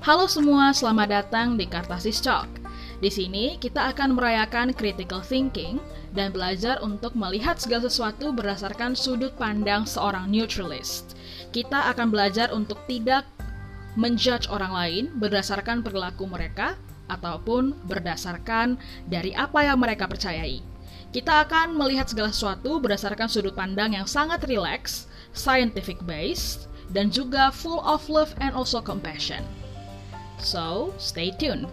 Halo semua, selamat datang di Kartasis Talk. Di sini kita akan merayakan critical thinking dan belajar untuk melihat segala sesuatu berdasarkan sudut pandang seorang neutralist. Kita akan belajar untuk tidak menjudge orang lain berdasarkan perilaku mereka ataupun berdasarkan dari apa yang mereka percayai. Kita akan melihat segala sesuatu berdasarkan sudut pandang yang sangat rileks, scientific based, dan juga full of love and also compassion. So, stay tuned.